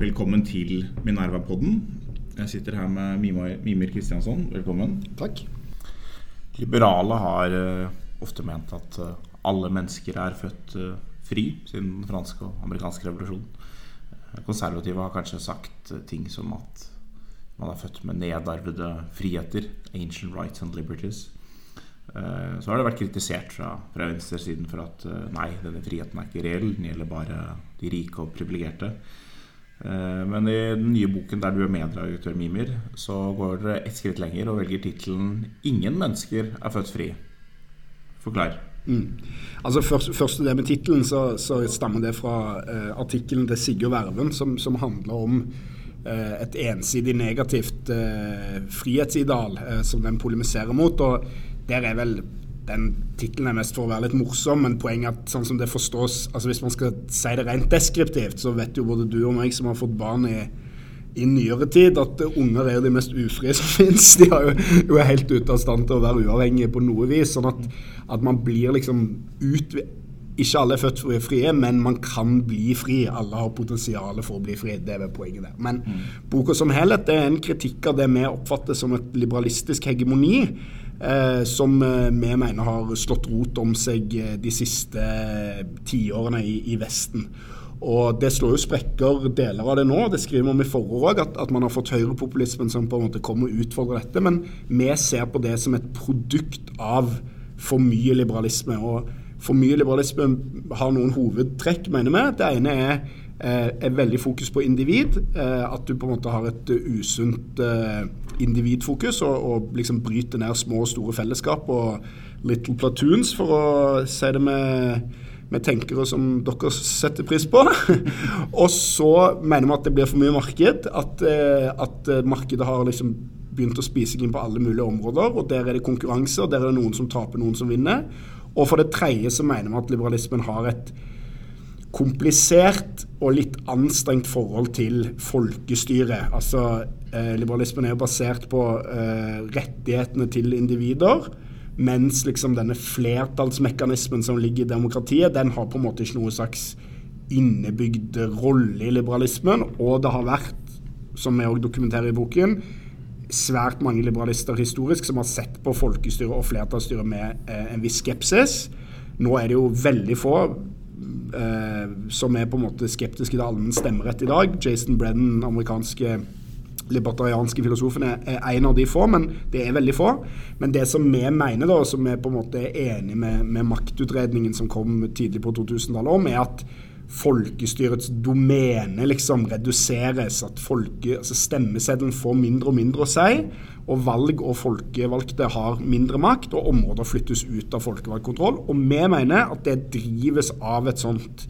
Velkommen til Minerva-podden. Jeg sitter her med Mimir Kristiansson. Velkommen. Takk. Liberale har eh, ofte ment at eh, alle mennesker er født eh, fri siden den franske og amerikanske revolusjonen. Konservative har kanskje sagt ting som at man er født med nedarvede friheter. Ancient rights and liberties. Eh, Så har det vært kritisert fra, fra venstresiden for at eh, nei, denne friheten er ikke reell. Den gjelder bare de rike og privilegerte. Eh, Men i den nye boken der du er medredaktør, Mimir, så går dere ett skritt lenger og velger tittelen 'Ingen mennesker er født fri'. Forklar. Altså først, Først det med tittelen, så, så stammer det fra eh, artikkelen til Sigurd Verven, som, som handler om eh, et ensidig negativt eh, frihetsideal som den polemiserer mot. og der er vel den tittelen er mest for å være litt morsom, men poenget er at sånn som det forstås altså Hvis man skal si det rent deskriptivt, så vet jo både du og meg som har fått barn i, i nyere tid, at unger er jo de mest ufrie som finnes. De er jo, jo er helt ute av stand til å være uavhengige på noe vis. Sånn at, at man blir liksom ut Ikke alle er født frie, men man kan bli fri. Alle har potensial for å bli fri. Det er poenget der. Men boka som helhet er en kritikk av det vi oppfatter som et liberalistisk hegemoni. Eh, som eh, vi mener har slått rot om seg eh, de siste tiårene i, i Vesten. Og Det slår jo sprekker deler av det nå. Det skriver vi i forord òg, at, at man har fått høyrepopulismen som på en måte kommer og utfordrer dette. Men vi ser på det som et produkt av for mye liberalisme. Og for mye liberalisme har noen hovedtrekk, mener vi. Det ene er er veldig fokus på individ. At du på en måte har et usunt individfokus og, og liksom bryte ned små og store fellesskap og little platoons, for å si det med, med tenkere som dere setter pris på. og så mener vi at det blir for mye marked. At, eh, at eh, markedet har liksom begynt å spise seg inn på alle mulige områder. og Der er det konkurranse, og der er det noen som taper, noen som vinner. Og for det tredje så mener vi at liberalismen har et komplisert og litt anstrengt forhold til folkestyret. Altså, Liberalismen er jo basert på eh, rettighetene til individer, mens liksom denne flertallsmekanismen som ligger i demokratiet, den har på en måte ikke noe slags innebygd rolle i liberalismen. Og det har vært, som vi òg dokumenterer i boken, svært mange liberalister historisk som har sett på folkestyret og flertallsstyret med eh, en viss skepsis. Nå er det jo veldig få eh, som er på en måte skeptiske til allmenn stemmerett i dag. Jason Brennan, amerikanske libertarianske filosofen, er, en av de få, men det er veldig få. Men det som vi mener, da, som vi på en måte er enig med, med maktutredningen som kom tidlig på 2000-tallet om, er at folkestyrets domene liksom reduseres. At folke, altså stemmeseddelen får mindre og mindre å si. Og valg og folkevalgte har mindre makt, og områder flyttes ut av folkevalgt kontroll. Og vi mener at det drives av et sånt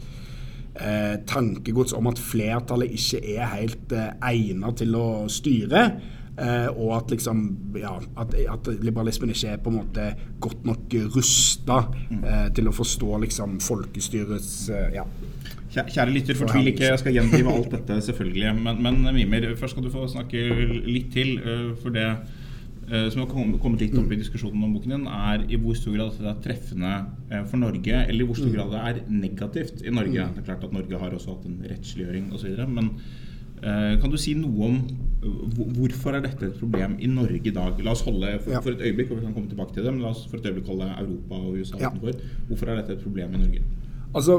eh, tankegods om at flertallet ikke er helt eh, egnet til å styre. Eh, og at liksom ja, at, at liberalismen ikke er på en måte godt nok rusta eh, til å forstå liksom folkestyrets eh, ja. Kjære lytter, fortvil ikke. Jeg skal gjendrive alt dette, selvfølgelig. Men, men Mimir, først skal du få snakke litt til. eh, For det som har kommet litt opp i diskusjonen om boken din, er i hvor stor grad dette er treffende eh, for Norge, eller i hvor stor grad det er negativt i Norge. Det er klart at Norge har også hatt en rettsliggjøring osv. Men eh, kan du si noe om eh, hvorfor er dette et problem i Norge i dag? La oss holde for, for et øyeblikk, og vi kan komme tilbake til det, men la oss for et øyeblikk holde Europa og USA utenfor. Hvorfor er dette et problem i Norge? Altså,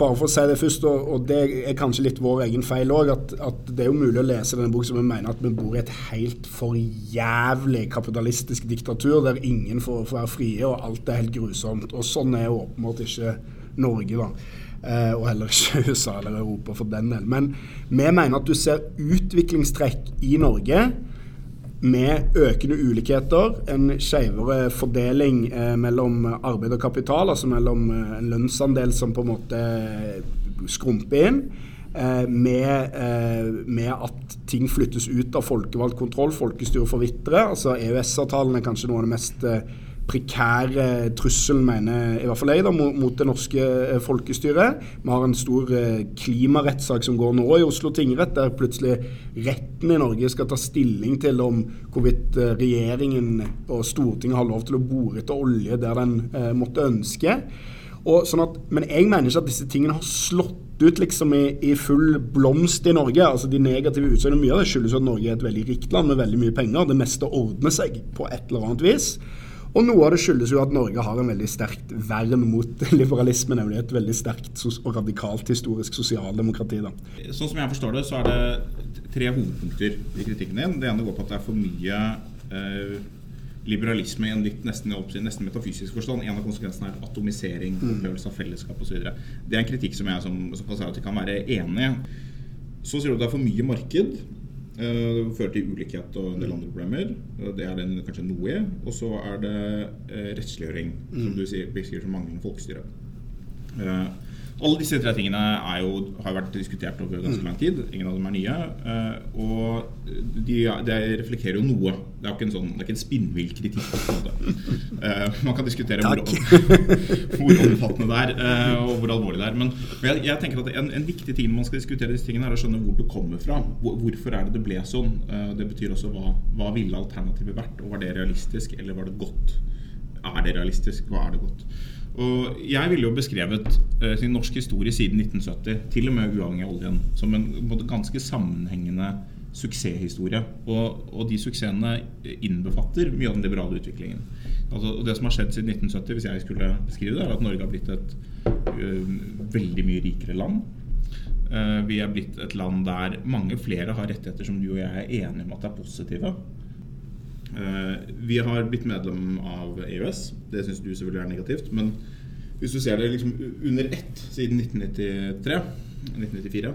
Bare for å si det først, og, det er kanskje litt vår egen feil òg, at, at det er jo mulig å lese denne boken som vi mener at vi bor i et helt for jævlig kapitalistisk diktatur der ingen får, får være frie, og alt er helt grusomt. Og sånn er åpenbart ikke Norge, da. Eh, og heller ikke USA eller Europa for den del. Men vi mener at du ser utviklingstrekk i Norge med økende ulikheter, en skjevere fordeling eh, mellom arbeid og kapital, altså mellom eh, en lønnsandel som på en måte skrumper inn, eh, med, eh, med at ting flyttes ut av folkevalgt kontroll, folkestyret forvitrer. Altså EØS-avtalen er kanskje noe av det mest prekære trusselen, mener i hvert fall jeg, da, mot, det norske eh, folkestyret. Vi har en stor eh, klimarettssak som går nå i Oslo tingrett, der plutselig retten i Norge skal ta stilling til om hvorvidt eh, regjeringen og Stortinget har lov til å bore etter olje der den eh, måtte ønske. Og sånn at, men jeg mener ikke at disse tingene har slått ut liksom i, i full blomst i Norge. altså De negative utsagnene mye av det skyldes at Norge er et veldig rikt land med veldig mye penger. Det meste ordner seg på et eller annet vis. Og noe av det skyldes jo at Norge har en veldig sterkt vern mot liberalisme, nemlig et veldig sterkt og radikalt historisk sosialdemokrati. da. Sånn som jeg forstår det, så er det tre hovedpunkter i kritikken din. Det ene går på at det er for mye eh, liberalisme i en litt nesten, nesten, metafysisk forstand. En av konsekvensene er atomisering, mm. opplevelse av fellesskap osv. Det er en kritikk som jeg som, som jeg kan være enig i. Så sier du at det er for mye marked. Eh, det fører til ulikhet og en del andre problemer. Det er den kanskje noe i. Og så er det eh, rettsliggjøring, som mm. du sier, beskriver som manglende folkestyre. Eh, alle disse tre tingene jo, har vært diskutert over ganske mm. lang tid. Ingen av dem er nye. Uh, og de, de, reflekterer jo noe. Det er ikke en, sånn, det er ikke en spinnvill kritikk. Uh, man kan diskutere hvor, hvor, omfattende det er, uh, og hvor alvorlig det er. Men, jeg, jeg, tenker at en, en, viktig ting man skal diskutere disse tingene, er å skjønne hvor det kommer fra. Hvorfor er det det ble sånn? det betyr også hva, hva ville alternativet vært? Og var det realistisk, eller var det godt? Er det realistisk? Hva er det godt? Og jeg ville jo beskrevet uh, sin norsk historie siden 1970, til og med uavhengig av oljen, som en, en ganske sammenhengende suksesshistorie. Og, og, de suksessene innbefatter mye av den liberale utviklingen. Altså, og Det som har skjedd siden 1970, hvis jeg skulle beskrive det, er at Norge har blitt et uh, veldig mye rikere land. Uh, vi er blitt et land der mange flere har rettigheter som du og jeg er enige om at er positive. Eh, vi har blitt medlem av EØS. Det syns du selvfølgelig er negativt. Men hvis du ser det liksom under ett siden 1993, 1994,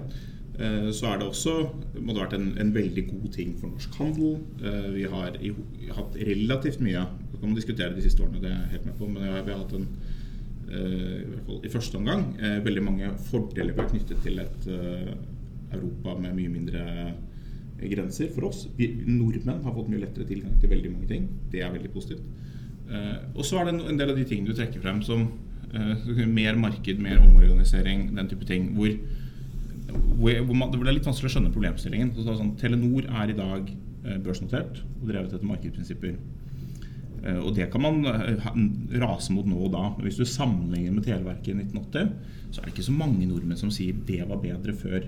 eh, så er det også må det ha vært en, en, veldig god ting for norsk handel. Eh, vi har i, hatt relativt mye Så kan man diskutere de siste årene, det er jeg helt med på, men vi har hatt en i hvert fall i første omgang veldig mange fordeler vi har knyttet til et Europa med mye mindre grenser for oss. Vi, nordmenn har fått mye lettere tilgang til veldig mange ting. Det er veldig positivt. Uh, og så er det en, del av de tingene du trekker frem som uh, mer marked, mer omorganisering, den type ting. Hvor, hvor, man, det er litt vanskelig å skjønne problemstillingen. Så sånn, Telenor er i dag uh, børsnotert og drevet etter markedsprinsipper. Og det kan man rase mot nå og da. Men hvis du sammenligner med Televerket i 1980, så er det ikke så mange nordmenn som sier det var bedre før.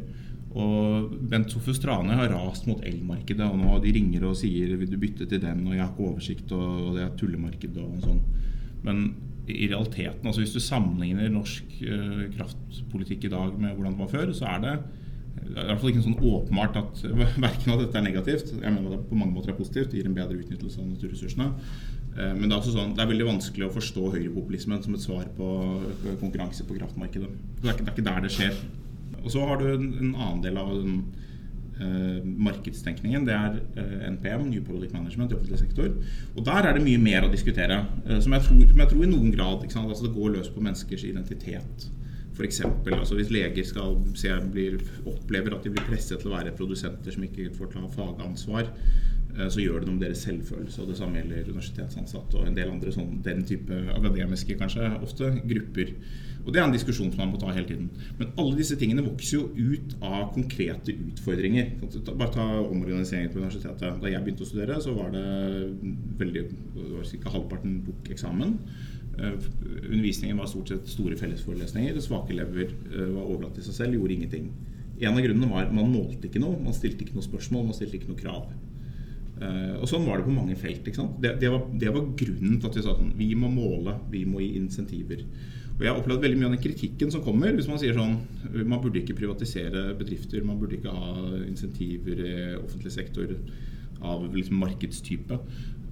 Og Bent Sofus Strane har rast mot elmarkedet, og nå de ringer og sier vil du bytte til den, og jeg har ikke oversikt, og det er tullemarked og sånn. Men i realiteten, altså hvis du sammenligner norsk uh, kraftpolitikk i dag med hvordan det var før, så er det i hvert fall ikke sånn åpenbart at verken at dette er negativt. Jeg mener det på mange måter er positivt. Det gir en bedre utnyttelse av naturressursene. Uh, men det er, sånn, det er veldig vanskelig å forstå høyrepopulismen som et svar på konkurranse på kraftmarkedet. Det er, ikke, det er ikke der det skjer. Og så har du en, en annen del av den uh, markedstenkningen. Det er uh, eh, NPM, New Product Management, i offentlig sektor. Og der er det mye mer å diskutere. Uh, som, jeg tror, som, jeg tror, i noen grad altså Det går løs på menneskers identitet. Eksempel, altså hvis leger skal se, blir, opplever at de blir presset til å være produsenter som ikke får ta fagansvar, så gjør det noe med deres selvfølelse. og Det samme gjelder universitetsansatte og en del andre sånn, den type akademiske kanskje ofte grupper. Og Det er en diskusjon som man må ta hele tiden. Men alle disse tingene vokser jo ut av konkrete utfordringer. Bare ta omorganiseringen på universitetet. Da jeg begynte å studere, så var det veldig, ca. halvparten tok eksamen. Uh, undervisningen var stort sett store fellesforelesninger. Svake elever uh, var overlatt til seg selv, gjorde ingenting. En av grunnene var at man målte ikke noe, man stilte ikke noe spørsmål, man stilte ikke noe krav. Uh, og Sånn var det på mange felt. Det, det, var, det, var, grunnen til at vi sa sånn Vi må måle, vi må gi insentiver. Og Jeg har opplevd veldig mye av den kritikken som kommer hvis man sier sånn man burde ikke privatisere bedrifter, man burde ikke ha insentiver i offentlig sektor av liksom markedstype.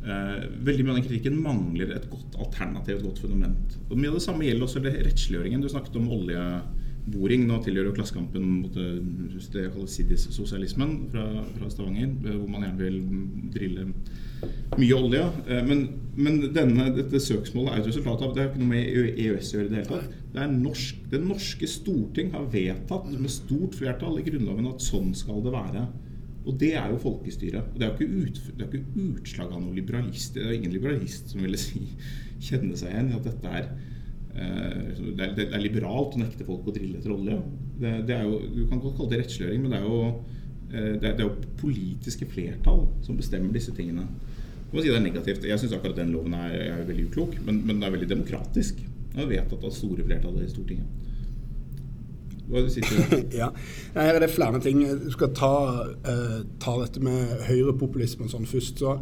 Eh, veldig mye av den kritikken mangler et godt alternativ, et godt fundament. Og Mye av det samme gjelder også rettsliggjøringen. Du snakket om oljeboring. Nå tilhører jo Klassekampen mot det jeg kaller SIDIS-sosialismen fra, fra Stavanger, hvor man gjerne vil drille mye olje. Eh, men, men denne, dette søksmålet er et resultat av Det har ikke noe med EØS å gjøre. Det hele tatt. Det er norsk, det norske storting har vedtatt med stort flertall i Grunnloven at sånn skal det være. Og det er jo folkestyre. Og det er jo ikke, ut, det er ikke utslag av noen liberalist. Det er ingen liberalist som ville si, kjenne seg igjen i at dette er eh, det er, det er, liberalt å nekte folk å drille etter olje. Det, det er jo, du kan godt kalle det rettsliggjøring, men det er jo Eh, det er, jo politiske flertall som bestemmer disse tingene. Man si det er negativt. Jeg syns akkurat den loven er, er veldig uklok, men, men, den er veldig demokratisk. Og vedtatt av store flertallet i Stortinget. Hva er det du sitter ja. Her er det flere ting. Du skal ta, uh, ta dette med høyrepopulisme og sånn først. så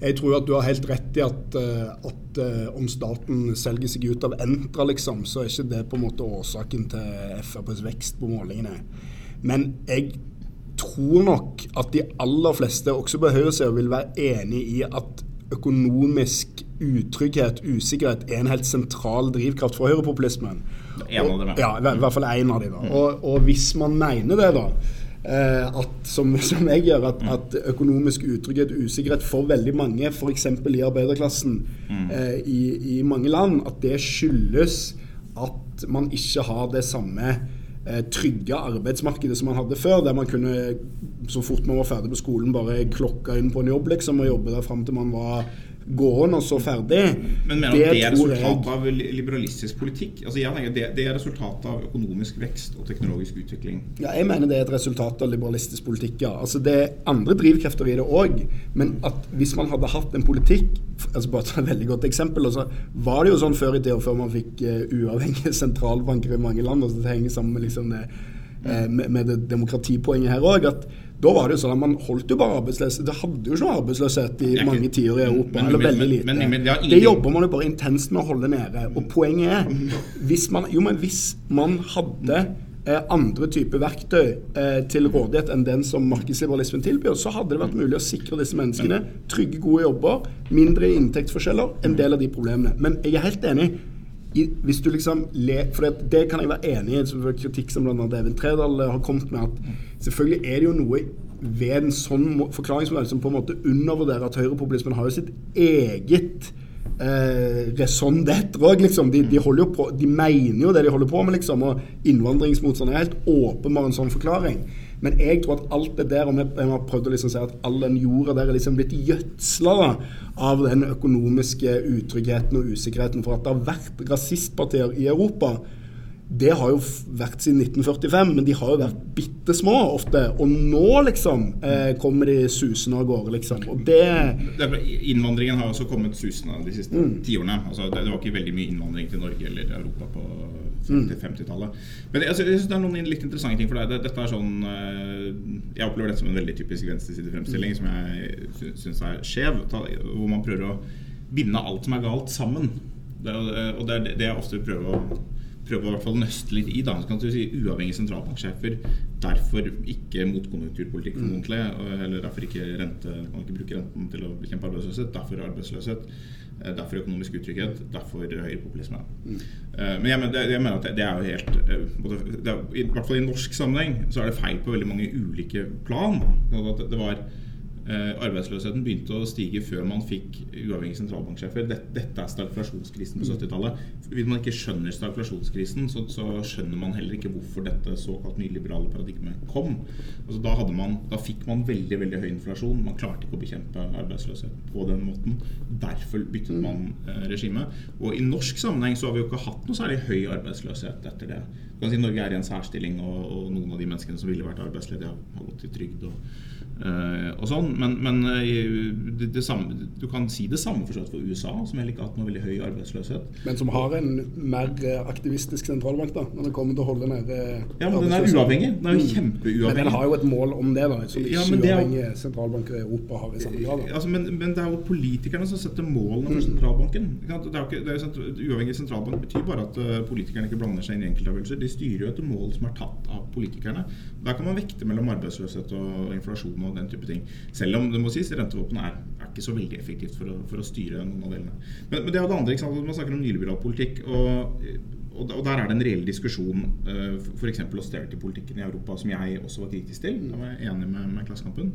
jeg tror at du har helt rett i at, at uh, om staten selger seg ut av Entra, liksom, så er ikke det på en måte årsaken til FrPs vekst på målingene. Men jeg tror nok at de aller fleste, også på høyresida, vil være enig i at økonomisk utrygghet, usikkerhet, er en helt sentral drivkraft for høyrepopulismen. En av dem, ja. I hvert fall én av dem. Og, og, hvis man mener det, da, eh, at, som, som, jeg gjør, at, at, økonomisk utrygghet og usikkerhet for veldig mange, f.eks. i arbeiderklassen mm. eh, i, i, mange land, at det skyldes at man ikke har det samme eh, trygge arbeidsmarkedet som man hadde før, der man kunne så fort man var ferdig på skolen, bare klokka inn på en jobb liksom, og jobbe der fram til man var gåen og så ferdig. Men mener det, det er resultatet av liberalistisk politikk? Altså jeg tenker det, det, er resultatet av økonomisk vekst og teknologisk utvikling? Ja, jeg mener det er et resultat av liberalistisk politikk, ja. Altså Det er andre drivkrefter i det òg. Men at hvis man hadde hatt en politikk altså Bare ta et veldig godt eksempel. Altså, var det jo sånn før i tida, før man fikk uh, uavhengige sentralbanker i mange land, og så det henger sammen med, liksom det, uh, med, med det demokratipoenget her òg, at da var det jo sånn at man holdt jo bare arbeidsløshet. Det hadde jo ikke arbeidsløshet i ikke, mange tiår i Europa. Men, eller veldig lite. Men, det jobber man jo bare intenst med å holde nede. Og poenget er hvis man, jo, men hvis man hadde eh, andre typer verktøy eh, til rådighet enn den som markedsliberalismen tilbyr, så hadde det vært mulig å sikre disse menneskene trygge, gode jobber, mindre inntektsforskjeller, en del av de problemene. Men jeg er helt enig i, hvis du liksom le, for det, det, kan jeg være enig i, som kritikk som bl.a. Even Tredal har kommet med, at selvfølgelig er det jo noe ved en sånn forklaringsmodell som på en måte undervurderer at høyrepopulismen har jo sitt eget eh, raison d'être liksom. De, de, de mener jo det de holder på med, liksom. Og innvandringsmotstand er helt åpenbar en sånn forklaring. Men jeg tror at alt det der, og vi har prøvd å liksom si at all den jorda der er liksom blitt gjødsla av den økonomiske utryggheten og usikkerheten for at det har vært rasistpartier i Europa det har jo vært siden 1945, men de har jo vært bitte små ofte. Og nå, liksom, eh, kommer de susende av gårde, liksom. Og det Innvandringen har også kommet susende de siste mm. tiårene. Altså, det, det, var ikke veldig mye innvandring til Norge eller Europa på 50-tallet. Mm. Men jeg, jeg synes det er noen litt interessante ting for deg. Dette er sånn eh, Jeg opplever dette som en veldig typisk venstresidefremstilling mm. som jeg syns er skjev. Hvor man prøver å binde alt som er galt, sammen. Det, og det er det jeg ofte prøver å prøve å hvert fall nøste litt i. da, så kan du si Uavhengige sentralbanksjefer. Derfor ikke motkonjunkturpolitikk, mm. formodentlig. Eller derfor ikke rente, kan ikke bruke renten til å bekjempe arbeidsløshet. Derfor arbeidsløshet. Eh, derfor økonomisk utrygghet. Derfor høyrepopulisme. Mm. Eh, men jeg mener, jeg mener, at det er jo helt eh, er, I hvert fall i norsk sammenheng så er det feil på veldig mange ulike plan. Det var arbeidsløsheten begynte å stige før man fikk uavhengige sentralbanksjefer. Dette, dette er stagflasjonskrisen på 70-tallet. Hvis man ikke skjønner stagflasjonskrisen, så, så, skjønner man heller ikke hvorfor dette såkalt nyliberale paradigmet kom. Altså, da, man, da, fikk man veldig veldig høy inflasjon. Man klarte ikke å bekjempe arbeidsløshet på den måten. Derfor byttet man eh, regime. Og i norsk sammenheng så har vi jo ikke hatt noe særlig høy arbeidsløshet etter det. Du kan si Norge er i en særstilling, og, og noen av de menneskene som ville vært arbeidsledige, har gått til trygd. og og sånn, Men, men uh, det, det samme, du kan si det samme for, for USA, som heller ikke har hatt noe veldig høy arbeidsløshet. Men som har en mer eh, aktivistisk sentralbank, da, når det kommer til å holde nede Ja, men den er uavhengig. Den er jo mm. kjempeuavhengig. Men den har jo et mål om det, da, som ja, ikke uavhengige sentralbanker i Europa har i samme grad. Altså, men, men, det er jo politikerne som setter målene for mm. sentralbanken. Det er jo ikke, uavhengig sentralbank betyr bare at uh, politikerne ikke blander seg inn i enkeltavgjørelser. De styrer jo etter mål som er tatt av politikerne. Der kan man vekte mellom arbeidsløshet og inflasjon og den type ting. Selv om det må sies, rentevåpenet er, er ikke så veldig effektivt for å, for å styre noen av delene. Men, men, det er det andre. ikke sant? Man snakker om nyliberal politikk. og og, der er det en reell diskusjon, uh, f.eks. austerity-politikken i Europa, som jeg også var kritisk til. Da var jeg enig med, med Klassekampen.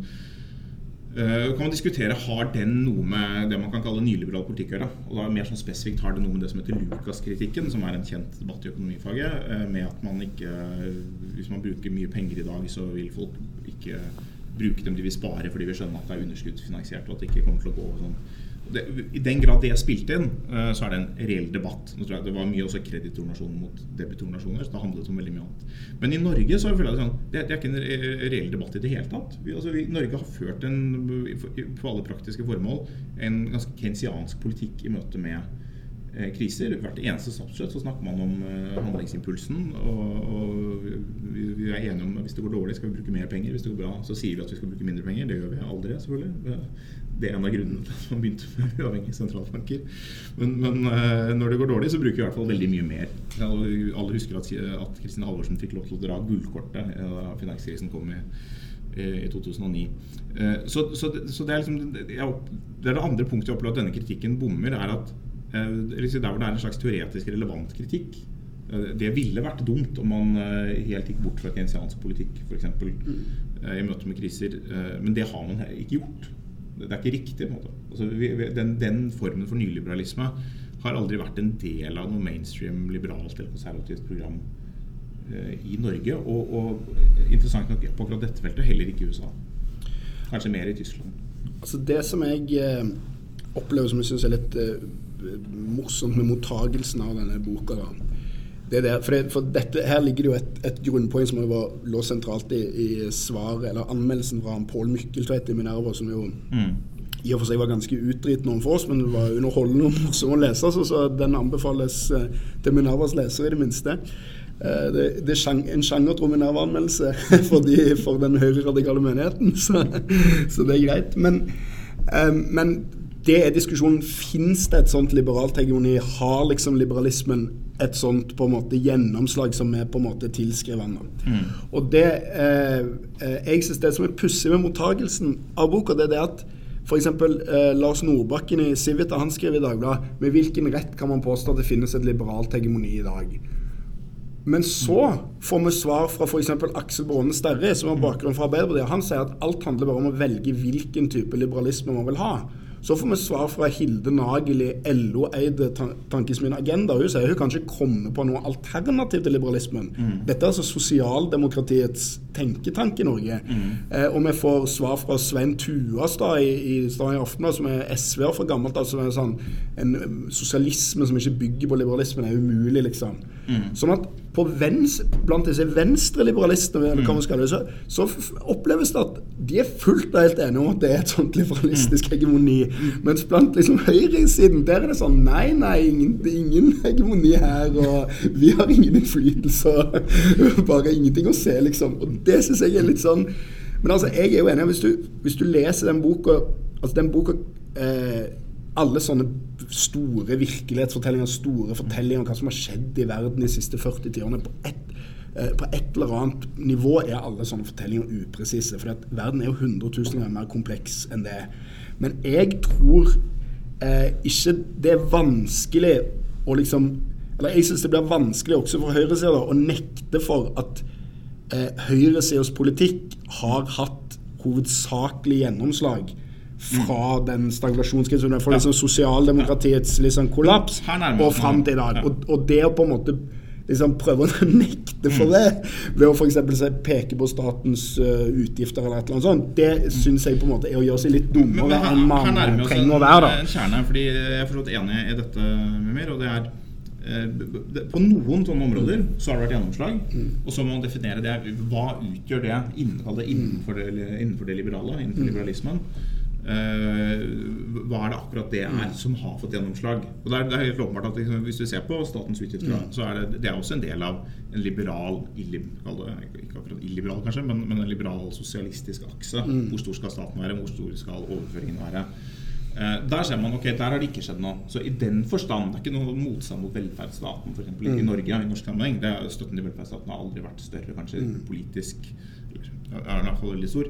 Uh, kan man diskutere Har den noe med det man kan kalle nyliberal politikk å gjøre? Og da mer sånn spesifikt Har det noe med det som heter Lucas-kritikken, som er en kjent debatt i økonomifaget, uh, med at man ikke Hvis man bruker mye penger i dag, så vil folk ikke bruke dem de vil spare fordi vi skjønner at det er underskuddsfinansiert og at det ikke kommer til å gå sånn. Det, I den grad det er spilt inn, uh, så er det en reell debatt. Nå tror jeg Det var mye også kreditornasjon mot debitornasjoner, så det handlet om veldig mye annet. Men i Norge så er det, sånn, det, det er ikke en reell debatt i det hele tatt. Vi, altså, vi, Norge har ført en, for alle praktiske formål en ganske kensiansk politikk i møte med eh, kriser. Hvert eneste statsbudsjett så snakker man om eh, handlingsimpulsen. Og, og vi, vi, er enige om at hvis det går dårlig, skal vi bruke mer penger. Hvis det går bra, så sier vi at vi skal bruke mindre penger. Det gjør vi aldri, selvfølgelig. Det er en av grunnene til at man begynte med uavhengige sentralbanker. Men, men eh, når det går dårlig, så bruker vi i hvert fall veldig mye mer. Alle husker at, at Kristin Halvorsen fikk lov til å dra gullkortet da finanskrisen kom i i 2009. Så, så, så det, er liksom, det, er det andre punktet jeg opplever at denne kritikken bommer, er at Eh, der hvor det er en slags teoretisk relevant kritikk. Eh, det ville vært dumt om man eh, helt gikk bort fra keynesiansk politikk f.eks. Mm. i møte med kriser. Men det har man ikke gjort. Det er ikke riktig. på en måte. Altså, den, den, formen for nyliberalisme har aldri vært en del av noe mainstream liberalt eller konservativt program i Norge. Og, og interessant nok på akkurat dette feltet heller ikke i USA. Kanskje mer i Tyskland. Altså Det som jeg opplever som jeg syns er litt morsomt med mottagelsen av denne boka. Det der, for, det, for dette, Her ligger det jo et, et grunnpoeng som var, lå sentralt i, i svaret, eller anmeldelsen fra Pål Mykkeltveit i Minerva, som jo mm. i og for seg var ganske utdritende for oss, men det var underholdende og morsom å lese. Så, så den anbefales eh, til Minervas lesere, i det minste. Eh, det, det, er en sjangertro Minerva-anmeldelse for, de, for den høyreradikale menigheten, så, så, det er greit. Men, eh, men det er diskusjonen. Fins det et sånt liberalt hegemoni? Har liksom liberalismen et sånt på en måte gjennomslag som er på en måte tilskrivende? Mm. Og det eh, eh, jeg synes det som er pussig med mottagelsen av boka, det er det at F.eks. Eh, Lars Nordbakken i Civita han skriver i Dagbladet med hvilken rett kan man påstå at det finnes et liberalt hegemoni i dag. Men så får vi svar fra f.eks. Aksel Bråne Sterri, som har bakgrunn fra Arbeiderpartiet. Han sier at alt handler bare om å velge hvilken type liberalisme man vil ha. Så får vi svar fra Hilde Nagel i LO-eide Tankesmien Agenda. Hun sier hun kan ikke komme på noe alternativ til liberalismen. Mm. Dette er altså sosialdemokratiets tenketank i Norge. Mm. Eh, og vi får svar fra Svein Tuastad i, i Stavanger Aftenblad, som er SV-er fra gammelt. Altså sånn, en sosialisme som ikke bygger på liberalismen, er umulig, liksom. Mm. Sånn at på venstre, blant disse venstreliberalistene mm. så, så, oppleves det at de er fullt og helt enige om at det er et sånt liberalistisk mm. hegemoni. Mm. Mens blant liksom høyresiden der er det sånn Nei, nei, ingen, ingen hegemoni her. Og vi har ingen innflytelse. Bare ingenting å se, liksom. Og det syns jeg er litt sånn Men altså, jeg er jo enig. Hvis du, hvis du leser den boka Altså, den boka eh, alle sånne store virkelighetsfortellinger, store fortellinger om hva som har skjedd i verden de siste 40 tiårene, på eh, på et eller annet nivå er alle sånne fortellinger upresise. For verden er jo 100 000 ganger mer kompleks enn det. Men jeg tror eh, ikke det er vanskelig å liksom Eller jeg syns det blir vanskelig også for høyresida å nekte for at eh, høyresidas politikk har hatt hovedsakelig gjennomslag fra den stagnasjonskrisen, fra liksom sosialdemokratiets liksom kollaps og fram til i dag. Og, og, det å på en måte liksom prøve å nekte for mm. det ved å f.eks. peke på statens uh, utgifter eller et eller annet sånt, det syns jeg på en måte er å gjøre seg litt dummere enn man trenger å være. da. Kjerne, fordi Jeg er forstått enig i dette med mer, og det er eh, på noen sånne områder så har det vært gjennomslag. Mm. Og så må man definere det. Hva utgjør det innenfor det, innenfor det, innenfor det liberale, innenfor mm. liberalismen? Uh, hva er det akkurat det er mm. som har fått gjennomslag? Og det er, det helt åpenbart at liksom, Hvis du ser på statens utgifter, mm. så er det, det er også en del av en liberal Ikke akkurat illiberal, kanskje, men, men, en liberal sosialistisk akse. Mm. Hvor stor skal staten være? Hvor stor skal overføringen være? Uh, der ser man ok, der har det ikke skjedd noe. Så i den forstand Det er ikke noe motstand mot velferdsstaten, For eksempel i mm. Norge. i norsk sammenheng, Støtten til velferdsstaten har aldri vært større, kanskje mm. politisk. Eller, er veldig stor.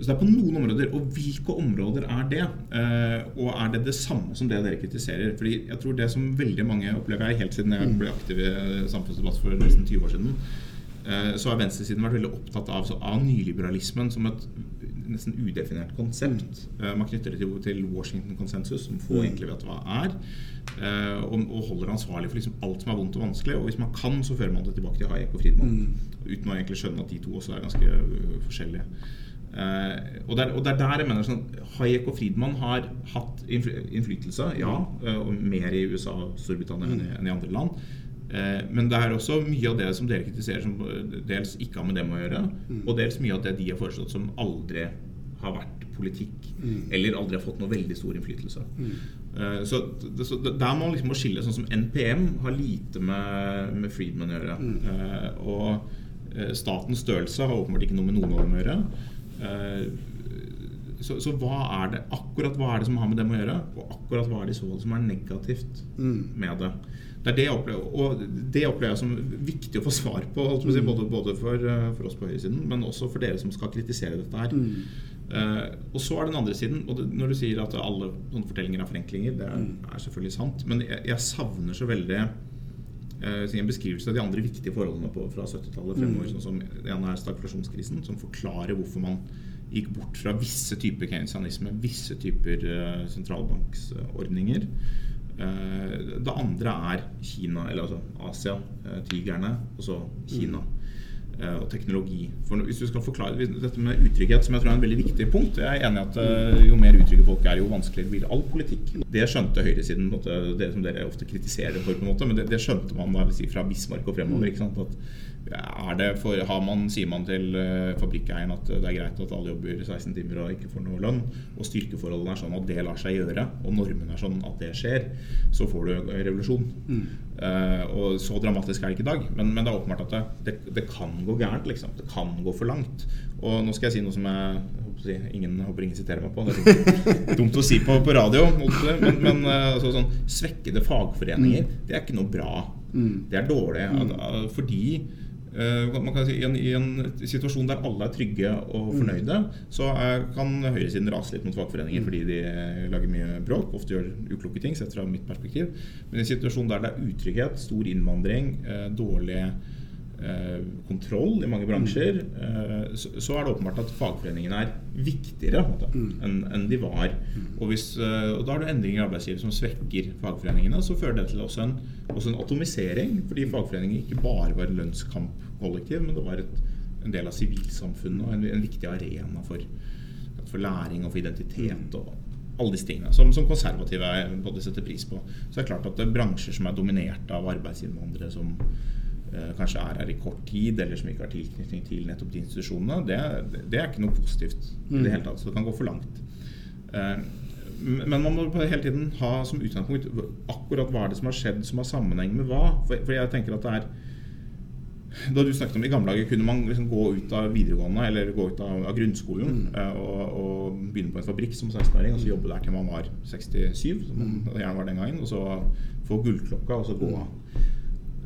Så det er på noen områder. Og hvilke områder er det? Eh, og er det det samme som det dere kritiserer? Fordi jeg tror det som veldig mange opplever jeg helt siden jeg ble aktiv i samfunnsdebatt for nesten 20 år siden, eh, så har venstresiden vært veldig opptatt av, av nyliberalismen som et nesten udefinert konsept. Eh, man knytter det til, til Washington-konsensus, som få mm. egentlig vet hva er. Eh, og, holder ansvarlig for liksom alt som er vondt og vanskelig. Og hvis man kan, så fører man det tilbake til Hayek og Friedman. Mm. Uten å egentlig skjønne at de to også er ganske uh, forskjellige. Uh, og, det er der jeg mener sånn Hayek og Friedman har hatt innflytelse, ja, uh, og mer i USA og Storbritannia mm. enn, i andre land. Uh, men det er også mye av det som dere kritiserer, som dels ikke har med dem å gjøre, mm. og dels mye av det de har foreslått som aldri har vært politikk, mm. eller aldri har fått noe veldig stor innflytelse. Mm. Eh, så, så, Der må man liksom skille. Sånn som NPM har lite med, med Friedman å gjøre. Mm. Og statens størrelse har åpenbart ikke noe med noen av dem å gjøre. Så, så, hva er det akkurat hva er det som har med dem å gjøre, og akkurat hva er det i så fall som er negativt mm. med det? Det er det jeg opplever, og det opplever jeg som viktig å få svar på, si, mm. både, både for, for, oss på høyresiden, men også for dere som skal kritisere dette her. Mm. Uh, og så er den andre siden, og det, når du sier at alle sånne fortellinger er forenklinger, det er, mm. er selvfølgelig sant, men jeg, jeg savner så veldig uh, en beskrivelse av de andre viktige forholdene på, fra 70-tallet fremover. Mm. Sånn som det ene er stagflasjonskrisen, som forklarer hvorfor man gikk bort fra visse typer keynesianisme, visse typer uh, sentralbanksordninger. det andre er Kina, eller altså Asia, tigrene, og så Kina. Mm. Eh, og teknologi. For hvis du skal forklare Dette med utrygghet, som jeg tror er en veldig viktig punkt Jeg er enig i at eh, jo mer utrygge folk er, jo vanskeligere blir all politikk. Det skjønte høyresiden, det som dere ofte kritiserer for, på en måte, men det, det skjønte man da, si, fra Bismarck og fremover. ikke sant, at er det for, har man, Sier man til uh, fabrikkeieren at det er greit at alle jobber 16 timer og ikke får noe lønn, og styrkeforholdene er sånn at det lar seg gjøre, og normene er sånn at det skjer, så får du revolusjon. Mm. Uh, og Så dramatisk er det ikke i dag, men, men det er åpenbart at det, det, det, kan gå gærent. liksom, Det kan gå for langt. Og nå skal jeg si noe som jeg håper ingen håper ingen siterer meg på. Det er dumt å si på, på radio. Men, men uh, altså, sånn, svekkede fagforeninger, mm. det er ikke noe bra. Mm. Det er dårlig. Mm. Fordi Eh, man kan si, i en, I en situasjon der alle er trygge og mm. fornøyde, så er, kan høyresiden rase litt mot fagforeninger fordi de lager mye bråk, ofte gjør ukloke ting, sett fra mitt perspektiv. Men i en situasjon der det er utrygghet, stor innvandring, eh, dårlig eh, kontroll i mange bransjer, så, er det åpenbart at fagforeningene er viktigere mm. enn en de var. Mm. Og, hvis, og da har du endringer i arbeidslivet som svekker fagforeningene. Så fører det til også en også en atomisering, fordi fagforeninger ikke bare var en lønnskampkollektiv, men det var et, en del av sivilsamfunnet og en, en, viktig arena for, for, læring og for identitet og alle disse tingene, som, som konservative både setter pris på. Så det er klart at det er bransjer som er dominert av arbeidsinnvandrere som eh, kanskje er her i kort tid, eller som ikke har tilknytning til nettopp de institusjonene, det, det er ikke noe positivt i det mm. hele tatt. Så det kan gå for langt. Eh, men man må hele tiden ha som utgangspunkt akkurat hva er det som har skjedd som har sammenheng med hva. For, jeg tenker at det er da du snakket om I gamle dager kunne man liksom gå ut av videregående eller gå ut av, av grunnskolen mm. Eh, og, og, begynne på en fabrikk som 16-åring og så jobbe der til man var 67, som man mm. gjerne var den gangen, og så få gullklokka og så gå av.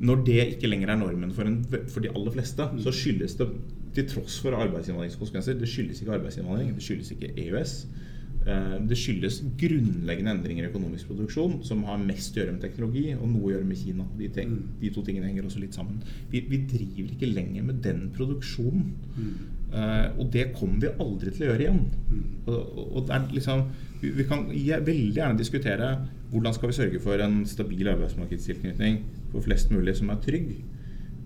Når det ikke lenger er normen for, en, for de aller fleste, så skyldes det til tross for arbeidsinnvandringskonsekvenser Det skyldes ikke arbeidsinnvandring, det skyldes ikke EØS. Eh, det skyldes grunnleggende endringer i økonomisk produksjon som har mest å gjøre med teknologi og noe å gjøre med Kina. De, ting, mm. de to tingene henger også litt sammen. Vi, vi, driver ikke lenger med den produksjonen. Mm. Uh, og det kommer vi aldri til å gjøre igjen. Mm. Og, og liksom, vi, vi, kan veldig gjerne diskutere hvordan skal vi sørge for en stabil arbeidsmarkedstilknytning for flest mulig som er trygg.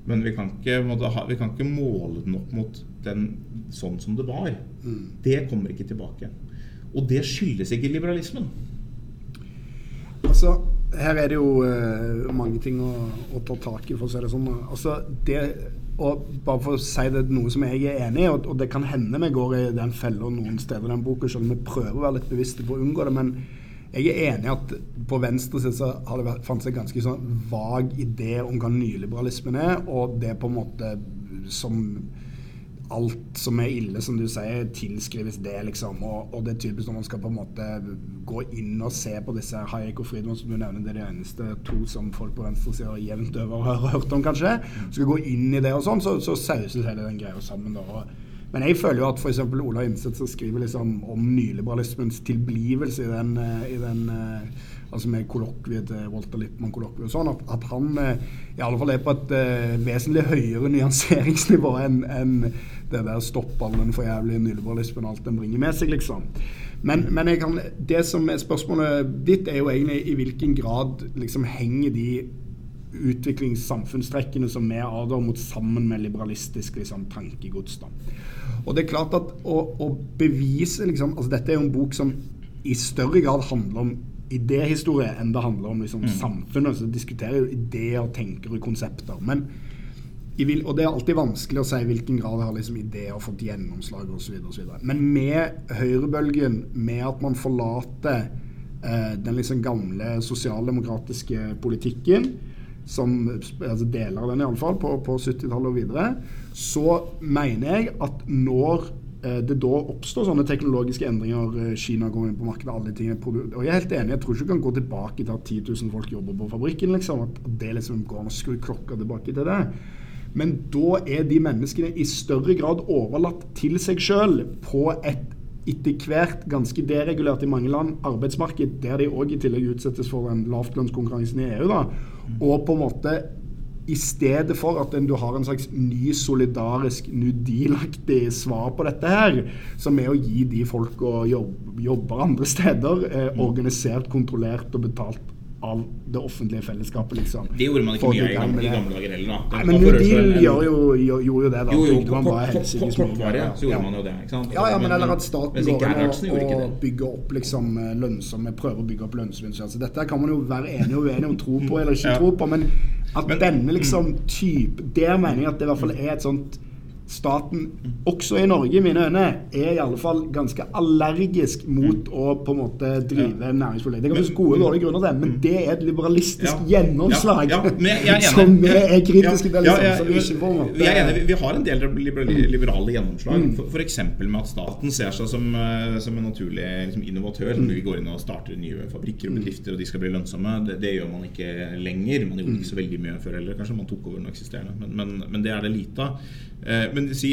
Men vi kan, ikke, ha, vi kan ikke måle den opp mot den sånn som det var. Mm. Det kommer ikke tilbake. Og det skyldes ikke liberalismen. Altså, her er det jo uh, mange ting å, å, ta tak i, for å si det sånn. Altså, det, og bare for å si det noe som jeg er enig i, og, og det kan hende vi går i den fella noen steder i den boka, selv om vi prøver å være litt bevisste på å unngå det. men jeg er enig i at på venstre side så har det fantes en ganske sånn vag idé om hva nyliberalismen er, og det på en måte som alt som er ille, som du sier, tilskrives det, liksom. Og, og, det er typisk når man skal på en måte gå inn og se på disse Hayek og Friedman, som du nevner, det er de eneste to som folk på venstresida jevnt over har hørt om, kanskje. Skal gå inn i det og sånn, så, så sauses hele den greia sammen. da. Men jeg føler jo at f.eks. Ola Innseth skriver liksom om nyliberalismens tilblivelse i den, eh, i den eh, altså med kollokviet til Walter Lippmann-kollokviet og sånn, at, at, han eh, i alle fall er på et uh, vesentlig høyere nyanseringsnivå enn en det der stopp all den forjævlige nyliberalismen og alt den bringer med seg, liksom. Men, men kan, det som er spørsmålet ditt, er jo egentlig i hvilken grad liksom henger de utviklingssamfunnstrekkene som vi advarer mot, sammen med liberalistisk liksom, tankegods. da. Og det er klart at å, å bevise liksom, altså Dette er jo en bok som i større grad handler om idéhistorie enn det handler om liksom, mm. samfunnet. Så diskuterer jo ideer, og konsepter. Men vil, og det er alltid vanskelig å si i hvilken grad har liksom ideer fått gjennomslag osv. Men med høyrebølgen, med at man forlater eh, den liksom gamle sosialdemokratiske politikken, som altså deler av den iallfall, på, på 70-tallet og videre, så mener jeg at når eh, det da oppstår sånne teknologiske endringer, eh, Kina går inn på markedet, alle tingene Og jeg er helt enig, jeg tror ikke du kan gå tilbake til at 10 000 folk jobber på fabrikken, liksom. At det liksom går an å skru klokka tilbake til det. Men da er de menneskene i større grad overlatt til seg sjøl på et etter hvert ganske deregulert i mange land arbeidsmarked, der de òg i tillegg utsettes for den lavtlønnskonkurransen i EU. da, Og på en måte i stedet for at du har en slags ny solidarisk New Deal-aktig svar på dette her, som er å gi de folka jobb, jobber andre steder, eh, organisert, kontrollert og betalt av det offentlige fellesskapet, liksom. Det gjorde man ikke mye i gamle, i gamle dager heller, da. Nei, men New Deal gjør jo, gjorde jo det, da. Jo, jo, kortvarig så gjorde man jo det. ikke sant? Ja, ja, men eller at staten går inn og, bygger opp liksom eh, lønnsomme Prøver å bygge opp lønnsomhet. Altså, dette kan man jo være enig og uenig om tro på eller ikke tro på, men at denne liksom type Der mener jeg at det i hvert fall er et sånt staten, også i Norge i mine øyne, er i alle fall ganske allergisk mot å på en måte drive næringspolitikk. Det kan finnes gode og dårlige grunner til det, men det er et liberalistisk ja. gjennomslag ja. Ja, som er kritiske til. Liksom, vi, vi, vi har en del liberale gjennomslag, mm. f.eks. med at staten ser seg som, eh, som en naturlig liksom, innovatør. Mm. Vi går inn og starter nye fabrikker og bedrifter, og de skal bli lønnsomme. Det, det gjør man ikke lenger. Man gjorde ikke så veldig mye før heller. Kanskje man tok over den eksisterende, men, men, men det er det lite av. Men si,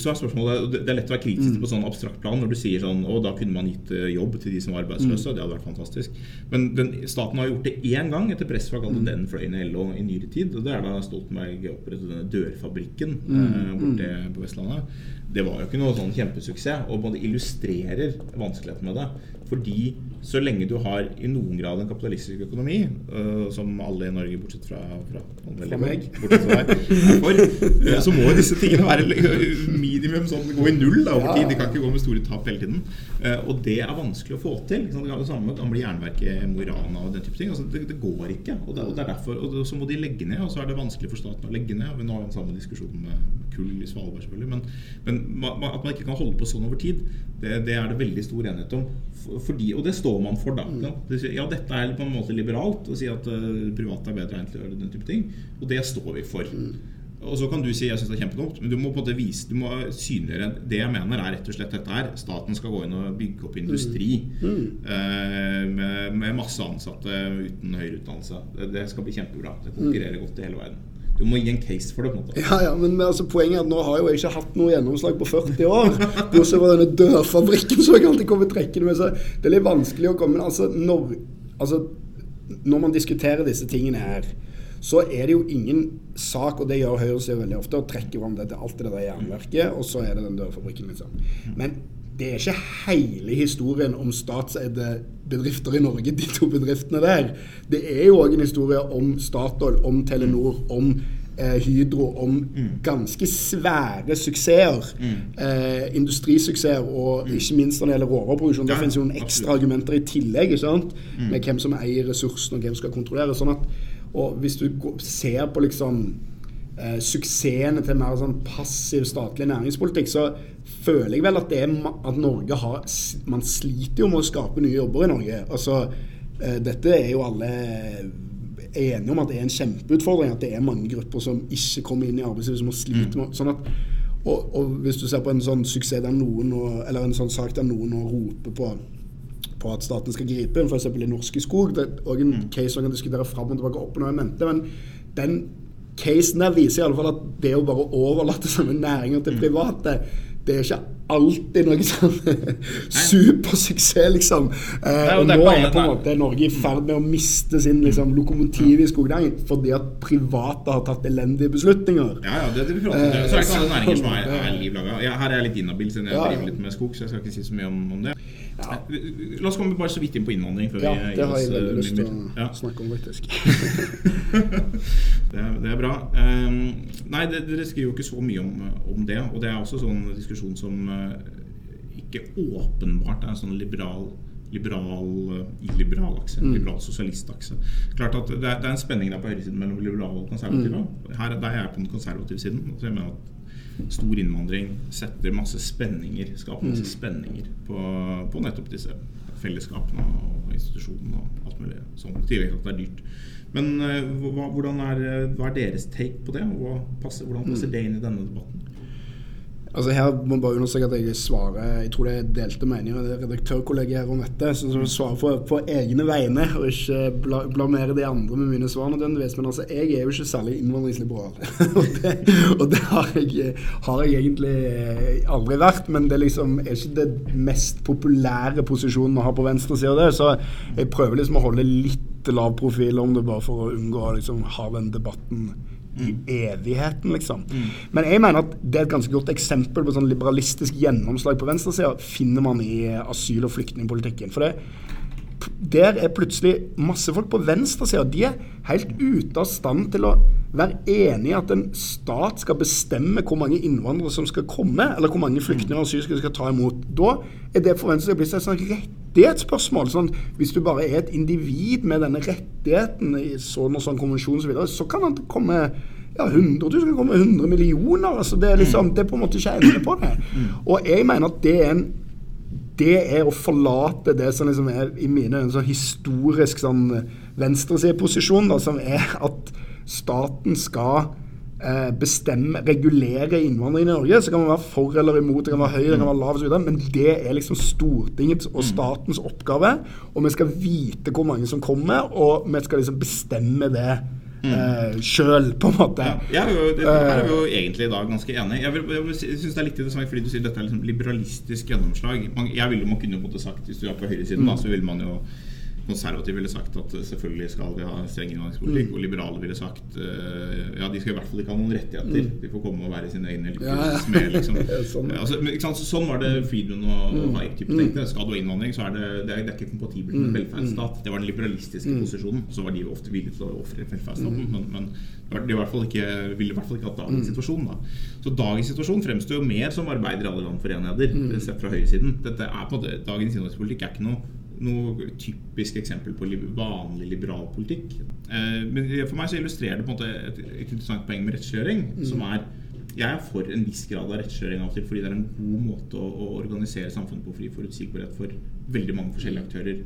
så er spørsmålet Det er lett å være kritisk mm. på sånn abstrakt plan når du sier sånn Å, da kunne man gitt eh, jobb til de som var arbeidsløse. Mm. Det hadde vært fantastisk. Men den, staten har gjort det én gang etter press fra mm. den fløyen i LO i nyere tid. Og det er da Stoltenberg opprettet denne dørfabrikken mm. eh, borte mm. på Vestlandet. Det var jo ikke noe sånn kjempesuksess, og både illustrerer vanskeligheten med det. Fordi så lenge du har i noen grad en kapitalistisk økonomi, uh, som alle i Norge, bortsett fra, fra, fra meg, bortsett fra deg, for, uh, så må disse tingene være minimum sånn gå i null da, over tid. De kan ikke gå med store tap hele tiden. Uh, og det er vanskelig å få til. Liksom, det samme kan bli jernverket Mo i Rana og den type ting. Altså, det, det, går ikke. Og, det, og, det, er derfor, og så må de legge ned, og så er det vanskelig for staten å legge ned. Vi nå har vi den samme diskusjonen med kull i Svalbard, selvfølgelig. Men, men, at man ikke kan holde på sånn over tid, det, det er det veldig stor enighet om. Fordi, og det står man for, da. Mm. Ja, dette er på en måte liberalt å si at uh, private er bedre egnet til å gjøre den type ting. Og det står vi for. Mm. Og så kan du si jeg synes det er kjempedumt, men du må på en måte vise, du må synliggjøre Det jeg mener, er rett og slett dette her. Staten skal gå inn og bygge opp industri mm. Mm. Uh, med, med, masse ansatte uten høyere utdannelse. Det, det, skal bli kjempebra. Det konkurrerer godt i hele verden. Du må gi en case for det. på en måte Ja, ja, men altså, Poenget er at nå har jo jeg ikke hatt noe gjennomslag på 40 år. Bortsett fra denne dørfabrikken som jeg alltid kommer trekkende med. Så det er litt vanskelig å komme altså når, altså, når man diskuterer disse tingene her, så er det jo ingen sak, og det gjør Høyre veldig ofte, å trekke fram dette, alt det der jernverket, og så er det den dørfabrikken. liksom. Men det er ikke hele historien om statseide bedrifter i Norge, de to bedriftene der. Det er jo òg en historie om Statoil, om Telenor, om eh, Hydro, om mm. ganske svære suksesser. Mm. Eh, industrisuksesser, og mm. ikke minst når det gjelder råvareproduksjon. Ja, finnes jo noen ekstra argumenter i tillegg, ikke sant? Mm. med hvem som eier ressursene, og hvem som skal kontrollere. sånn at, og Hvis du ser på liksom eh, suksessene til mer sånn passiv statlig næringspolitikk, så føler jeg vel at, det er, at Norge har Man sliter jo med å skape nye jobber i Norge. Altså, eh, dette er jo alle enige om at det er en kjempeutfordring. At det er mange grupper som ikke kommer inn i arbeidslivet, som må slite med sånn at, og, og, hvis du ser på en sånn suksess der noen eller en sånn sak der noen nå roper på på at staten skal gripe inn, f.eks. i Norske Skog. Det er òg en mm. case som kan diskutere fram og tilbake opp og ned mente, men den casen der viser i alle fall at det å bare overlate sånne næringer til mm. private det er ikke alltid noe sånn supersuksess, liksom. Eh, og nå er på en måte Norge i ferd med å miste sin liksom, lokomotiv i skognæringen fordi at private har tatt elendige beslutninger. Ja, ja, det, det vi prater om. Så er det ikke alle næringer som er, er livlaga. her er jeg litt inhabil siden jeg driver litt med skog, så jeg skal ikke si så mye om, om det. Ja. La oss komme bare så vidt inn på innvandring. ja, det har jeg veldig uh, lyst til å ja. snakke om, faktisk. det, er, det, er, bra. Um, nei, dere skriver jo ikke så mye om, om, det. Og det er også sånn diskusjon som uh, ikke åpenbart er en sånn liberal liberal, illiberal akse. Mm. Liberal sosialistakse. Klart at det er, det er, en spenning der på høyresiden mellom liberale og konservative. Mm. Her der er jeg på den konservative siden. Så jeg mener at stor innvandring setter masse spenninger, skaper masse mm. spenninger på, på nettopp disse fellesskapene og institusjonene og alt mulig sånn. I tillegg til at det er dyrt. Men hva, hvordan er, hva er deres take på det? Hva passer, hvordan passer det inn i denne debatten? Altså Her må bare understreke at jeg svarer Jeg tror det er delte meninger med redaktørkollegiet her om dette. Jeg svarer på, på egne vegne og ikke bla, de andre med mine svar nødvendigvis. Men altså, jeg er jo ikke særlig innvandringsliberal. og det, og det har, jeg, har, jeg, egentlig aldri vært. Men det liksom er ikke det mest populære posisjonen å ha på venstresida. Så jeg prøver liksom å holde litt lav profil om det, bare for å unngå å liksom, ha den debatten i evigheten, liksom. Mm. Men jeg mener at det er et ganske godt eksempel på sånn liberalistisk gjennomslag på venstresida finner man i asyl- og flyktningpolitikken. For det, der er plutselig masse folk på venstresida. De er helt ute av stand til å være enig i at en stat skal bestemme hvor mange innvandrere som skal komme, eller hvor mange flyktninger og asylsøkere skal ta imot. Da er det for Venstre blitt et sånn rettighetsspørsmål. Sånn, hvis du bare er et individ med denne rettigheten i sånn og sånn konvensjon osv., så, videre, så kan han komme ja, 100 000 kan komme 100 millioner. altså Det er liksom, det er på en måte ikke ende på det. Og jeg mener at det er en det er å forlate det som liksom er i mine øyne sånn historisk sånn venstresideposisjon, som er at staten skal eh, bestemme, regulere innvandring i Norge. Så kan man være for eller imot, det kan være høy, det kan være lav osv. Men det er liksom Stortingets og statens oppgave. Og vi skal vite hvor mange som kommer, og vi skal liksom bestemme det mm. eh, sjøl, på en måte. Ja, jo, det, her er vi jo eh. egentlig i dag ganske enige. Jeg, vil, jeg synes det er litt interessant fordi du sier dette er liksom liberalistisk gjennomslag. Man, jeg ville man kunne måtte sagt Hvis du er på høyresiden, mm. da, så ville man jo konservative ville sagt at selvfølgelig skal vi ha streng innvandringspolitikk, mm. og liberale ville sagt uh, ja, de skal i hvert fall ikke ha noen rettigheter. Mm. De får komme og være sine egne ja, ja. Med, liksom. sånn. Altså, sånn var det Friedman og, mm. Hayek-typen tenkte. Skal du ha innvandring, så er det, det, er, det er ikke kompatibelt med mm. velferdsstat. Det var den liberalistiske mm. posisjonen. Så var de ofte villige til å ofre velferdsstaten, mm. men, men de i hvert fall ikke, ville i hvert fall ikke hatt dagens situasjon. Da. Så dagens situasjon fremstår jo mer som arbeider i alle land for enheter, sett fra høyresiden. Dette er på måte, Dagens innvandringspolitikk er ikke noe noe typisk eksempel på vanlig liberal politikk. Eh, men for meg så illustrerer det på en måte et, et interessant poeng med rettskjøring. Mm. Som er Jeg er for en viss grad av rettskjøring av og til fordi det er en god måte å, å organisere samfunnet på fri forutsigbarhet for veldig mange forskjellige aktører.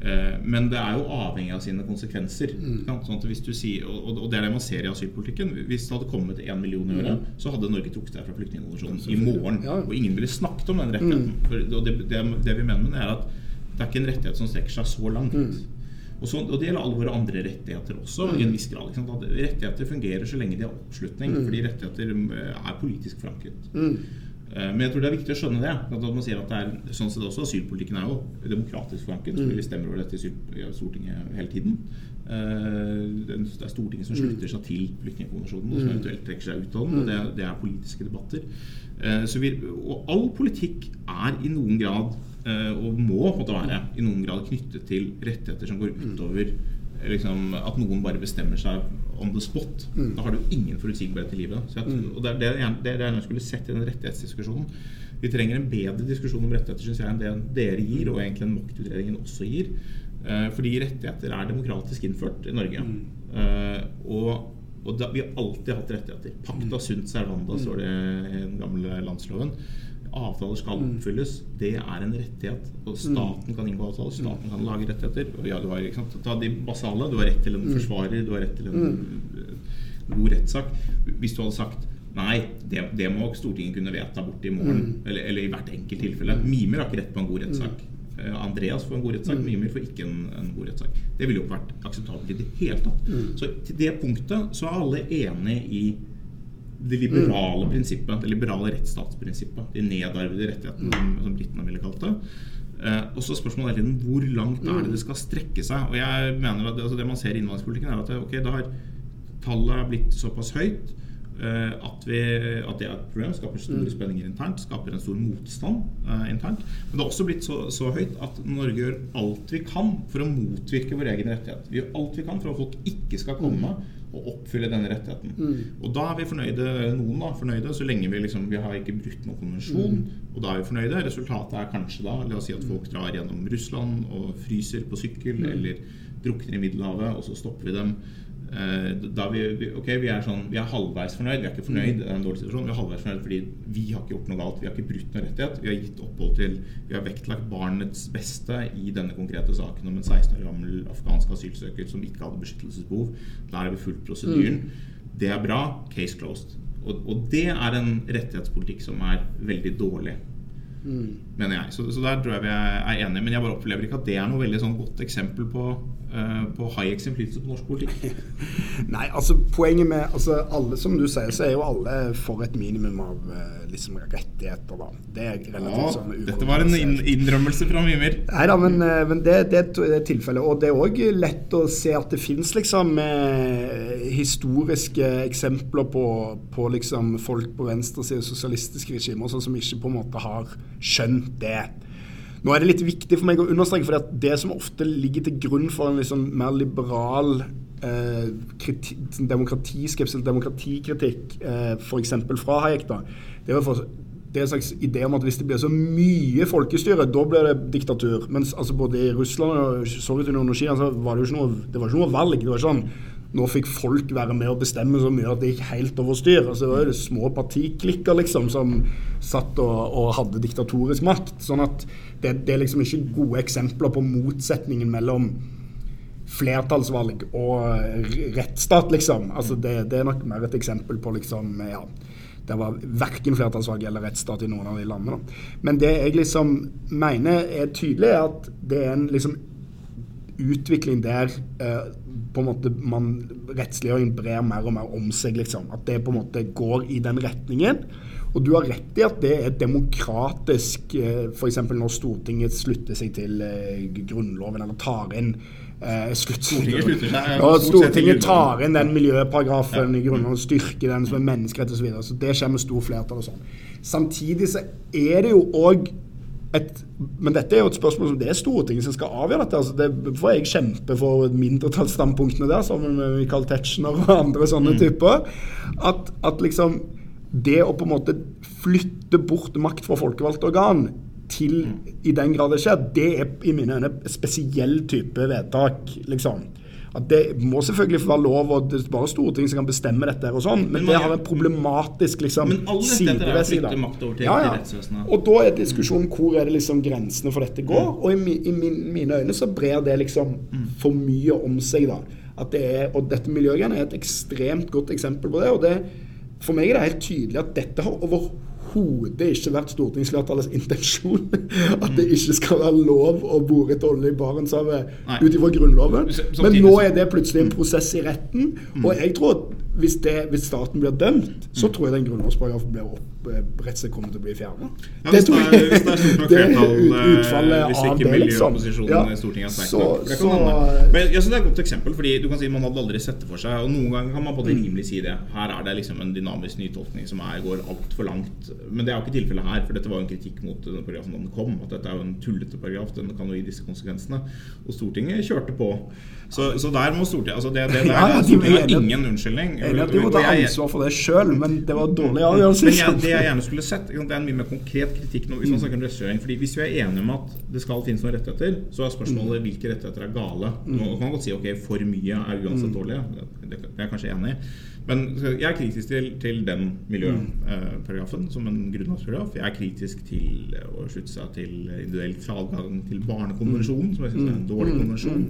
Eh, men det er jo avhengig av sine konsekvenser. Mm. Sånn hvis du sier, og, det er det man ser i asylpolitikken. Hvis det hadde kommet én million i året, mm. så hadde Norge trukket seg fra flyktningkonvensjonen i morgen. Og ingen ville snakket om den rettigheten. Mm. Det, det, det, vi mener med det, er at det er ikke en rettighet som strekker seg så langt. Mm. Og, så, og, det gjelder alle våre andre rettigheter også, mm. i en viss grad. rettigheter fungerer så lenge de har oppslutning, mm. fordi rettigheter eh, er politisk forankret. Mm. Eh, men jeg tror det er viktig å skjønne det. At man sier at det er sånn sett også Asylpolitikken er jo demokratisk forankret. Mm. Vi stemmer over dette i Stortinget hele tiden. Eh, det er Stortinget som mm. slutter seg til flyktningkonvensjonen, og som mm. eventuelt trekker seg ut av den. og det, det er politiske debatter. Vi, og all politikk er i noen grad Eh, og må måtte være i noen grad knyttet til rettigheter som går utover liksom, at noen bare bestemmer seg on the spot. Mm. Da har du ingen forutsigbarhet i livet. Jeg, mm. og Det er det jeg, det jeg skulle sett i den rettighetsdiskusjonen. Vi trenger en bedre diskusjon om rettigheter synes jeg, enn det dere gir, og egentlig en maktutredningen også gir. Eh, fordi rettigheter er demokratisk innført i Norge. Mm. Eh, og, og da, vi har alltid hatt rettigheter. Pacta sunt servanda, står det i den gamle landsloven avtaler skal mm. oppfylles. Det er en rettighet. Og mm. staten kan inngå avtaler. Staten kan lage rettigheter. Og ja, du har, ikke sant? Ta de basale. Du har rett til en mm. forsvarer. Du har rett til en god rettssak. Hvis du hadde sagt Nei, det, det, må Stortinget kunne vedta bort i morgen. Mm. Eller, eller, i hvert enkelt tilfelle. Mimer har ikke rett på en god rettssak. Mm. Andreas får en god rettssak, Mimer får ikke en, en, god rettssak. Det ville jo ikke vært akseptabelt i det hele tatt. Mm. Så til det punktet så er alle enige i det liberale mm. prinsippet, det liberale rettsstatsprinsippet. De nedarvede rettighetene, som, som britene ville kalt det. Uh, og så spørsmålet hele tiden hvor langt er det det skal strekke seg. Og jeg mener at altså det man ser i innvandringspolitikken, er at okay, da har tallet blitt såpass høyt uh, at, vi, at, det er et problem. Skaper store mm. spenninger internt, skaper en stor motstand uh, internt. Men det har også blitt så, så, høyt at Norge gjør alt vi kan for å motvirke vår egen rettighet. Vi gjør alt vi kan for at folk ikke skal komme. Mm å oppfylle denne rettigheten. Mm. Og da er vi fornøyde, noen da, fornøyde så lenge vi liksom, vi har ikke brutt noen konvensjon. Mm. Og da er vi fornøyde. Resultatet er kanskje da la oss si at folk drar gjennom Russland og fryser på sykkel, mm. eller drukner i Middelhavet, og så stopper vi dem. Eh, da vi, ok, vi er sånn, vi er halvveis fornøyd. Vi er ikke fornøyd, det er en dårlig situasjon. Vi er halvveis fornøyd fordi vi har ikke gjort noe galt. Vi har ikke brutt noen rettighet. Vi har gitt opphold til Vi har vektlagt barnets beste i denne konkrete saken om en 16 år gammel afghansk asylsøker som ikke hadde beskyttelsesbehov. Der har vi fulgt prosedyren. Mm. Det er bra. Case closed. Og, og, det er en rettighetspolitikk som er veldig dårlig. Mm. Mener jeg. Så, så, der tror jeg vi er enige. Men jeg bare opplever ikke at det er noe veldig sånn godt eksempel på på Hayeks innflytelse på norsk politikk? Nei, altså poenget med altså, alle, Som du sier, så er jo alle for et minimum av eh, liksom, rettigheter. da. Det er relativt ja, sånn Dette var en innrømmelse fra Mimir. Nei da, men, eh, men det, det, er tilfellet. Og det er òg lett å se at det fins liksom historiske eksempler på, på liksom, folk på venstresiden sosialistiske regimer sånn som ikke på en måte har skjønt det. Nå er det litt viktig for meg å understreke, for det som ofte ligger til grunn for en liksom mer liberal eh, demokratiskepsis, demokratikritikk, eh, f.eks. fra Hayek, da, det er en slags idé om at hvis det blir så mye folkestyre, da blir det diktatur. Mens altså, både i Russland og Sovjetunionen og Kina så var det jo ikke noe, det var ikke noe valg. Det var sånn nå fikk folk være med og bestemme så mye at det gikk helt over styr. Altså, det var jo små partiklikker liksom, som satt og, og, hadde diktatorisk makt. Sånn at det, det, er liksom ikke gode eksempler på motsetningen mellom flertallsvalg og rettsstat, liksom. Altså, det, det, er nok mer et eksempel på liksom, ja, det var verken flertallsvalg eller rettsstat i noen av de landene. Men det jeg liksom mener er tydelig, er at det er en liksom utvikling der eh, på en måte man rettsliggjøring brer mer og mer om seg. liksom. At det på en måte går i den retningen. Og du har rett i at det er demokratisk, eh, f.eks. når Stortinget slutter seg til eh, Grunnloven eller tar inn eh, Stortinget, Stortinget tar inn den miljøparagrafen i Grunnloven, styrker den som en menneskerett osv. Så, videre. så det skjer med stor flertall og sånn. Samtidig så er det jo òg et, men dette er jo et spørsmål som det er Stortinget som skal avgjøre dette. altså det får jeg kjempe for mindretallsstandpunktene der, sammen med Michael Tetzschner og andre sånne mm. typer. At, at, liksom det å på en måte flytte bort makt fra folkevalgte organ til, mm. i den grad det skjer, det er i mine øyne spesiell type vedtak. liksom at det må selvfølgelig være lov, og det er bare Stortinget som kan bestemme dette. og sånn, Men, men det har en problematisk liksom, side ved side. Ja, ja. Og da er diskusjonen hvor er det liksom grensene for dette går. Mm. Og i, i min, mine øyne så brer det liksom mm. for mye om seg. da. At det er, og dette miljøgreiene er et ekstremt godt eksempel på det. og det for meg er det helt tydelig at dette har overhodet overhodet ikke vært stortingsflertallets intensjon at det ikke skal være lov å bore etter olje i Barentshavet ut ifra Grunnloven. Men nå er det plutselig en prosess i retten. Mm. Og jeg tror at hvis, det, hvis staten blir dømt, så mm. tror jeg den grunnlovsparagrafen blir opp, rett og slett kommer til å bli fjerna. Ja, det, tror jeg, hvis det er stort nok flertall, eh, hvis ikke miljøopposisjonen liksom. ja. i Stortinget er sterk nok. Det, så, Men, jeg synes det er et godt eksempel, fordi du kan si man hadde aldri sett det for seg. Og noen ganger kan man på det mm. rimelig si det. Her er det liksom en dynamisk nytolkning som er, går altfor langt. Men det er jo ikke tilfellet her, for dette var jo en kritikk mot denne paragrafen da den kom. At dette er jo en tullete paragraf, den kan jo gi disse konsekvensene. Og Stortinget kjørte på. Så, så der må Stortinget altså det, det der, ja, Stortinget har ingen unnskyldning Jeg, enig at de må ta ansvar for det sjøl, men det var dårlig avgjørelse. Men det jeg gjerne skulle sett, det er en mye mer konkret kritikk nå, hvis man snakker om. Fordi Hvis vi er enige om at det skal finnes noen rettigheter, så er spørsmålet mm. hvilke rettigheter er gale. Nå kan man godt si ok, for mye er uansett mm. dårlig. Det er jeg kanskje enig i. Men jeg er kritisk til, til den miljøparagrafen som en grunnlovsparagraf. Jeg er kritisk til å slutte seg til individuell adgang til Barnekonvensjonen, som jeg syns er en dårlig mm. konvensjon.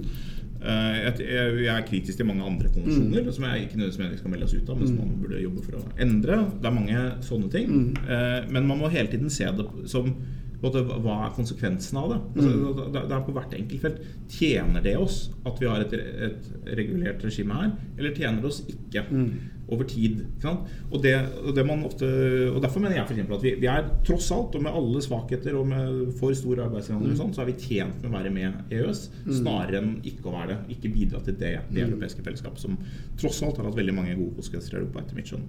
Eh, jeg er kritisk til mange andre konvensjoner mm. som jeg ikke nødvendigvis mener skal melde oss ut av, men som mm. man burde jobbe for å endre. Det er mange sånne ting. Mm. Eh, men man må hele tiden se det som hva er konsekvensen av det? Altså, mm. det er på hvert enkelt felt. Tjener det oss at vi har et, et regulert regime her, eller tjener det oss ikke? Mm. Over tid. Og, det, og, det ofte, og, Derfor mener jeg for at vi, vi, er tross alt, og med alle svakheter og med for stor arbeidsinnvandring, mm. Sånn, så er vi tjent med å være med EØS, mm. snarere enn ikke å være det. Ikke bidra til det, det mm. europeiske fellesskapet, som tross alt har hatt veldig mange gode konsekvenser i Europa, etter mitt skjønn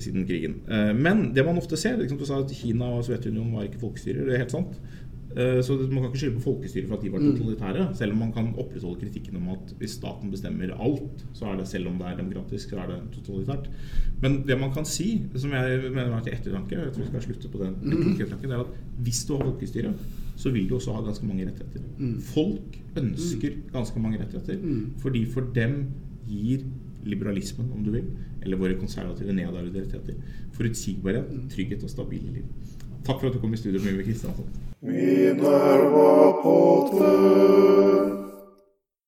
siden krigen. Eh, men det man ofte ser liksom, Du sa at Kina og Sovjetunionen var ikke folkestyrer. Det er helt sant. Eh, så man kan ikke skylde på folkestyret for at de var mm. totalitære. Selv om man kan opprettholde kritikken om at hvis staten bestemmer alt, så er det selv om det er demokratisk, så er det totalitært. Men det man kan si, som jeg mener er til ettertanke, jeg tror vi skal slutte på den, ettertanken, er at hvis du har folkestyre, så vil du også ha ganske mange rettigheter. Mm. Folk ønsker ganske mange rettigheter, fordi for dem gir liberalismen, om du vil, eller våre konservative nedarvede rettigheter. Forutsigbarhet, trygghet og stabile liv. Takk for at du kom i studio med Yngve. Minerva-podden.